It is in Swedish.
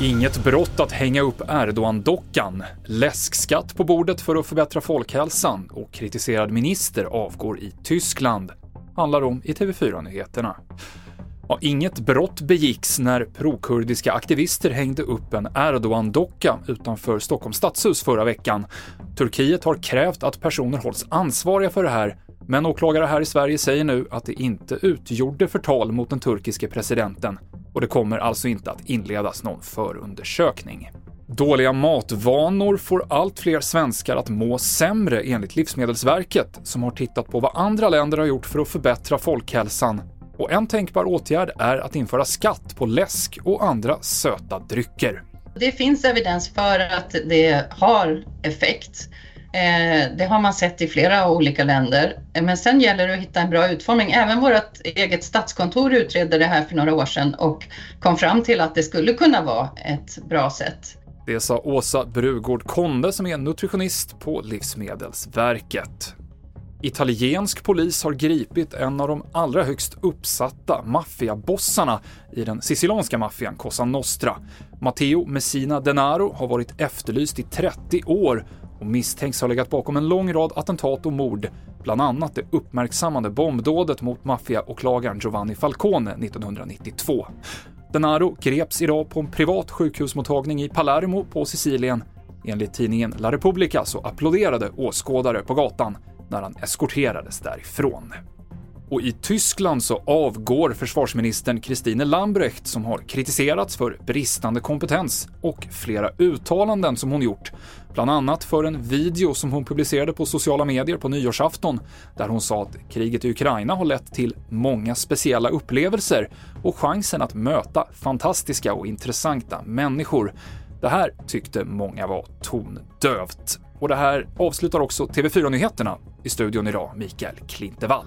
Inget brott att hänga upp Erdogan-dockan, läskskatt på bordet för att förbättra folkhälsan och kritiserad minister avgår i Tyskland, handlar om i TV4-nyheterna. Ja, inget brott begicks när prokurdiska aktivister hängde upp en Erdogan-docka utanför Stockholms stadshus förra veckan. Turkiet har krävt att personer hålls ansvariga för det här, men åklagare här i Sverige säger nu att det inte utgjorde förtal mot den turkiske presidenten och det kommer alltså inte att inledas någon förundersökning. Dåliga matvanor får allt fler svenskar att må sämre enligt Livsmedelsverket, som har tittat på vad andra länder har gjort för att förbättra folkhälsan. Och en tänkbar åtgärd är att införa skatt på läsk och andra söta drycker. Det finns evidens för att det har effekt. Eh, det har man sett i flera olika länder. Eh, men sen gäller det att hitta en bra utformning. Även vårt eget statskontor utredde det här för några år sedan och kom fram till att det skulle kunna vara ett bra sätt. Det sa Åsa Brugård Konde som är nutritionist på Livsmedelsverket. Italiensk polis har gripit en av de allra högst uppsatta maffiabossarna i den sicilianska maffian Cosa Nostra. Matteo Messina Denaro har varit efterlyst i 30 år och misstänks ha legat bakom en lång rad attentat och mord, bland annat det uppmärksammade bombdådet mot maffiaåklagaren Giovanni Falcone 1992. Denaro greps idag på en privat sjukhusmottagning i Palermo på Sicilien. Enligt tidningen La Repubblica så applåderade åskådare på gatan när han eskorterades därifrån. Och i Tyskland så avgår försvarsministern Christine Lambrecht som har kritiserats för bristande kompetens och flera uttalanden som hon gjort. Bland annat för en video som hon publicerade på sociala medier på nyårsafton där hon sa att kriget i Ukraina har lett till många speciella upplevelser och chansen att möta fantastiska och intressanta människor. Det här tyckte många var tondövt. Och det här avslutar också TV4-nyheterna. I studion idag, Mikael Klintevall.